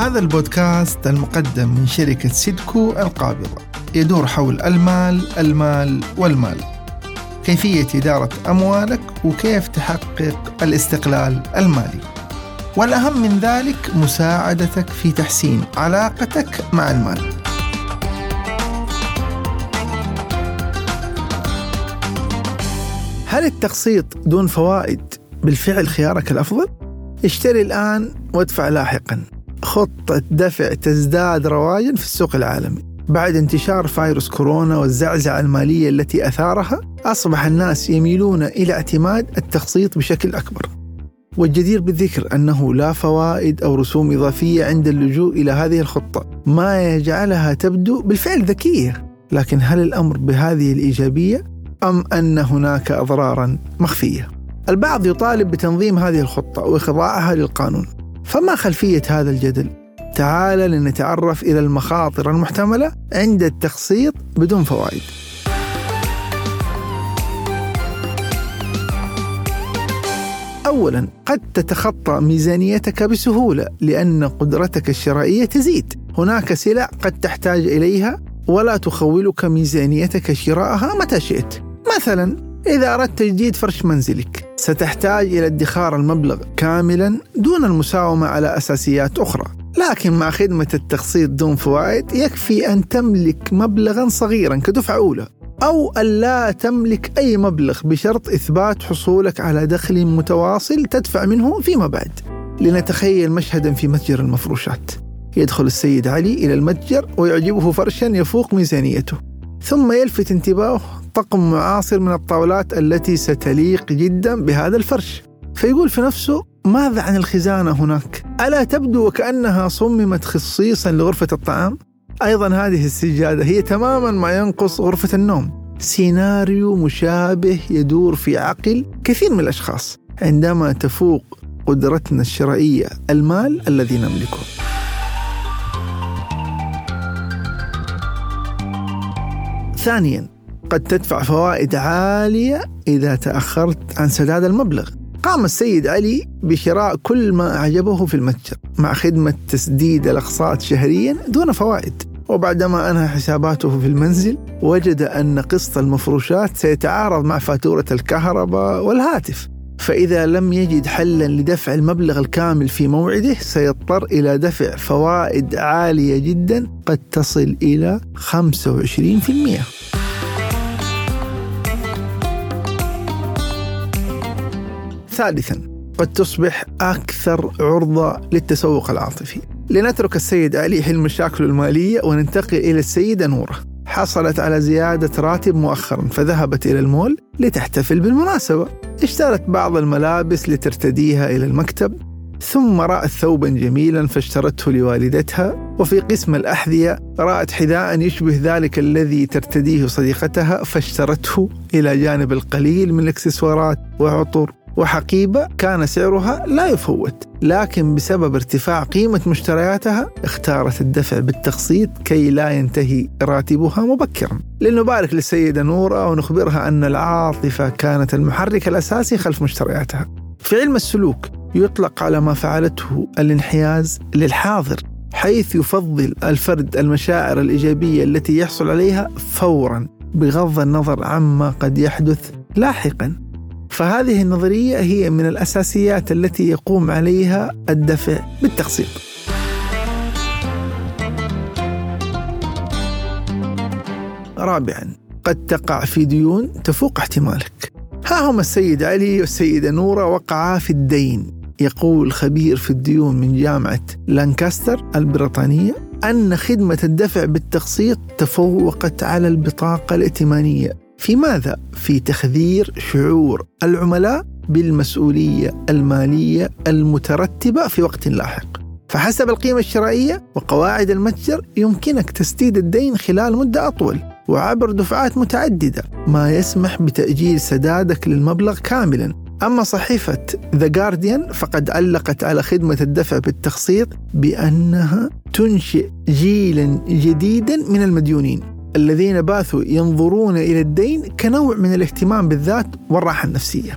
هذا البودكاست المقدم من شركة سيدكو القابضة. يدور حول المال المال والمال. كيفية إدارة أموالك وكيف تحقق الاستقلال المالي. والأهم من ذلك مساعدتك في تحسين علاقتك مع المال. هل التقسيط دون فوائد بالفعل خيارك الأفضل؟ اشتري الآن وادفع لاحقا. خطة دفع تزداد رواجا في السوق العالمي. بعد انتشار فيروس كورونا والزعزعة المالية التي أثارها أصبح الناس يميلون إلى اعتماد التقسيط بشكل أكبر. والجدير بالذكر أنه لا فوائد أو رسوم إضافية عند اللجوء إلى هذه الخطة. ما يجعلها تبدو بالفعل ذكية. لكن هل الأمر بهذه الإيجابية أم أن هناك أضرارا مخفية؟ البعض يطالب بتنظيم هذه الخطة وإخضاعها للقانون. فما خلفية هذا الجدل؟ تعال لنتعرف إلى المخاطر المحتملة عند التقسيط بدون فوائد. أولا قد تتخطى ميزانيتك بسهولة لأن قدرتك الشرائية تزيد. هناك سلع قد تحتاج إليها ولا تخولك ميزانيتك شراءها متى شئت. مثلا إذا أردت تجديد فرش منزلك ستحتاج إلى ادخار المبلغ كاملا دون المساومة على أساسيات أخرى. لكن مع خدمة التقسيط دون فوائد يكفي أن تملك مبلغا صغيرا كدفعة أولى أو ألا تملك أي مبلغ بشرط إثبات حصولك على دخل متواصل تدفع منه فيما بعد. لنتخيل مشهدا في متجر المفروشات. يدخل السيد علي إلى المتجر ويعجبه فرشا يفوق ميزانيته ثم يلفت انتباهه طقم معاصر من الطاولات التي ستليق جدا بهذا الفرش فيقول في نفسه ماذا عن الخزانة هناك؟ ألا تبدو وكأنها صممت خصيصا لغرفة الطعام؟ أيضا هذه السجادة هي تماما ما ينقص غرفة النوم سيناريو مشابه يدور في عقل كثير من الأشخاص عندما تفوق قدرتنا الشرائية المال الذي نملكه ثانيا قد تدفع فوائد عالية إذا تأخرت عن سداد المبلغ. قام السيد علي بشراء كل ما أعجبه في المتجر مع خدمة تسديد الأقساط شهريا دون فوائد. وبعدما أنهى حساباته في المنزل وجد أن قسط المفروشات سيتعارض مع فاتورة الكهرباء والهاتف. فإذا لم يجد حلا لدفع المبلغ الكامل في موعده سيضطر إلى دفع فوائد عالية جدا قد تصل إلى 25% ثالثا قد تصبح أكثر عرضة للتسوق العاطفي. لنترك السيد علي حل مشاكله المالية وننتقل إلى السيدة نورة. حصلت على زيادة راتب مؤخرا فذهبت إلى المول لتحتفل بالمناسبة. اشترت بعض الملابس لترتديها إلى المكتب ثم رأت ثوبا جميلا فاشترته لوالدتها. وفي قسم الأحذية رأت حذاء يشبه ذلك الذي ترتديه صديقتها فاشترته إلى جانب القليل من الإكسسوارات وعطر وحقيبة كان سعرها لا يفوت لكن بسبب ارتفاع قيمة مشترياتها اختارت الدفع بالتقسيط كي لا ينتهي راتبها مبكرا. لنبارك للسيدة نورة ونخبرها أن العاطفة كانت المحرك الأساسي خلف مشترياتها. في علم السلوك يطلق على ما فعلته الانحياز للحاضر حيث يفضل الفرد المشاعر الإيجابية التي يحصل عليها فورا بغض النظر عما قد يحدث لاحقا. فهذه النظرية هي من الأساسيات التي يقوم عليها الدفع بالتقسيط. رابعا قد تقع في ديون تفوق احتمالك. ها هم السيد علي والسيدة نورة وقعا في الدين. يقول خبير في الديون من جامعة لانكاستر البريطانية أن خدمة الدفع بالتقسيط تفوقت على البطاقة الائتمانية في ماذا؟ في تخذير شعور العملاء بالمسؤولية المالية المترتبة في وقت لاحق. فحسب القيمة الشرائية وقواعد المتجر يمكنك تسديد الدين خلال مدة أطول وعبر دفعات متعددة ما يسمح بتأجيل سدادك للمبلغ كاملا أما صحيفة ذا جارديان فقد علقت على خدمة الدفع بالتقسيط بأنها تنشئ جيلا جديدا من المديونين الذين باثوا ينظرون إلى الدين كنوع من الاهتمام بالذات والراحة النفسية.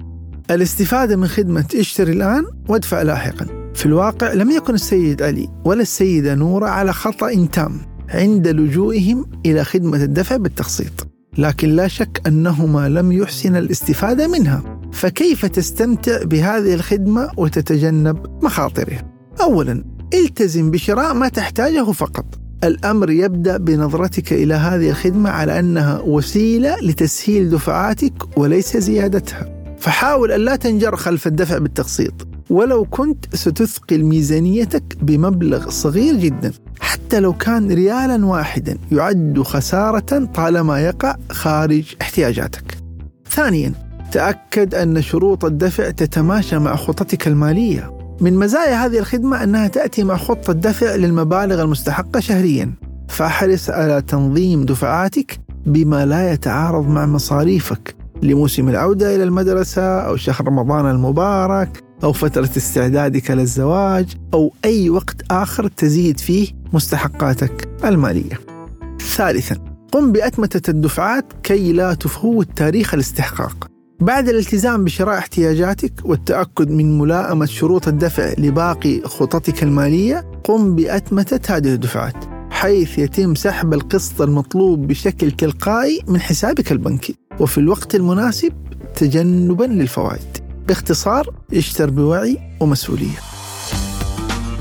الاستفادة من خدمة اشتري الآن وادفع لاحقا. في الواقع لم يكن السيد علي ولا السيدة نورة على خطأ تام عند لجوئهم إلى خدمة الدفع بالتقسيط. لكن لا شك أنهما لم يحسن الاستفادة منها. فكيف تستمتع بهذه الخدمة وتتجنب مخاطرها أولا التزم بشراء ما تحتاجه فقط. الأمر يبدأ بنظرتك إلى هذه الخدمة على أنها وسيلة لتسهيل دفعاتك وليس زيادتها فحاول أن لا تنجر خلف الدفع بالتقسيط ولو كنت ستثقل ميزانيتك بمبلغ صغير جدا حتى لو كان ريالا واحدا يعد خسارة طالما يقع خارج احتياجاتك. ثانيا تأكد أن شروط الدفع تتماشى مع خطتك المالية. من مزايا هذه الخدمة أنها تأتي مع خطة دفع للمبالغ المستحقة شهريا. فاحرص على تنظيم دفعاتك بما لا يتعارض مع مصاريفك لموسم العودة إلى المدرسة أو شهر رمضان المبارك أو فترة استعدادك للزواج أو أي وقت آخر تزيد فيه مستحقاتك المالية. ثالثا قم بأتمتة الدفعات كي لا تفوت تاريخ الاستحقاق. بعد الالتزام بشراء احتياجاتك والتأكد من ملائمة شروط الدفع لباقي خططك المالية قم بأتمتة هذه الدفعات حيث يتم سحب القسط المطلوب بشكل تلقائي من حسابك البنكي. وفي الوقت المناسب تجنبا للفوائد. باختصار اشتر بوعي ومسؤولية.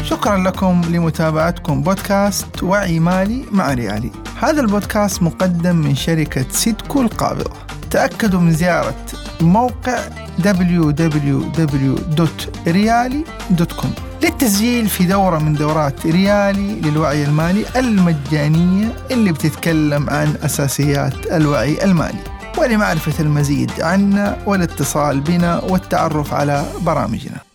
شكرا لكم لمتابعتكم بودكاست وعي مالي مع ريالي. هذا البودكاست مقدم من شركة سيدكو القابضة. تأكدوا من زيارة موقع www.riali.com للتسجيل في دورة من دورات ريالي للوعي المالي المجانية اللي بتتكلم عن أساسيات الوعي المالي ولمعرفة المزيد عنا والاتصال بنا والتعرف على برامجنا.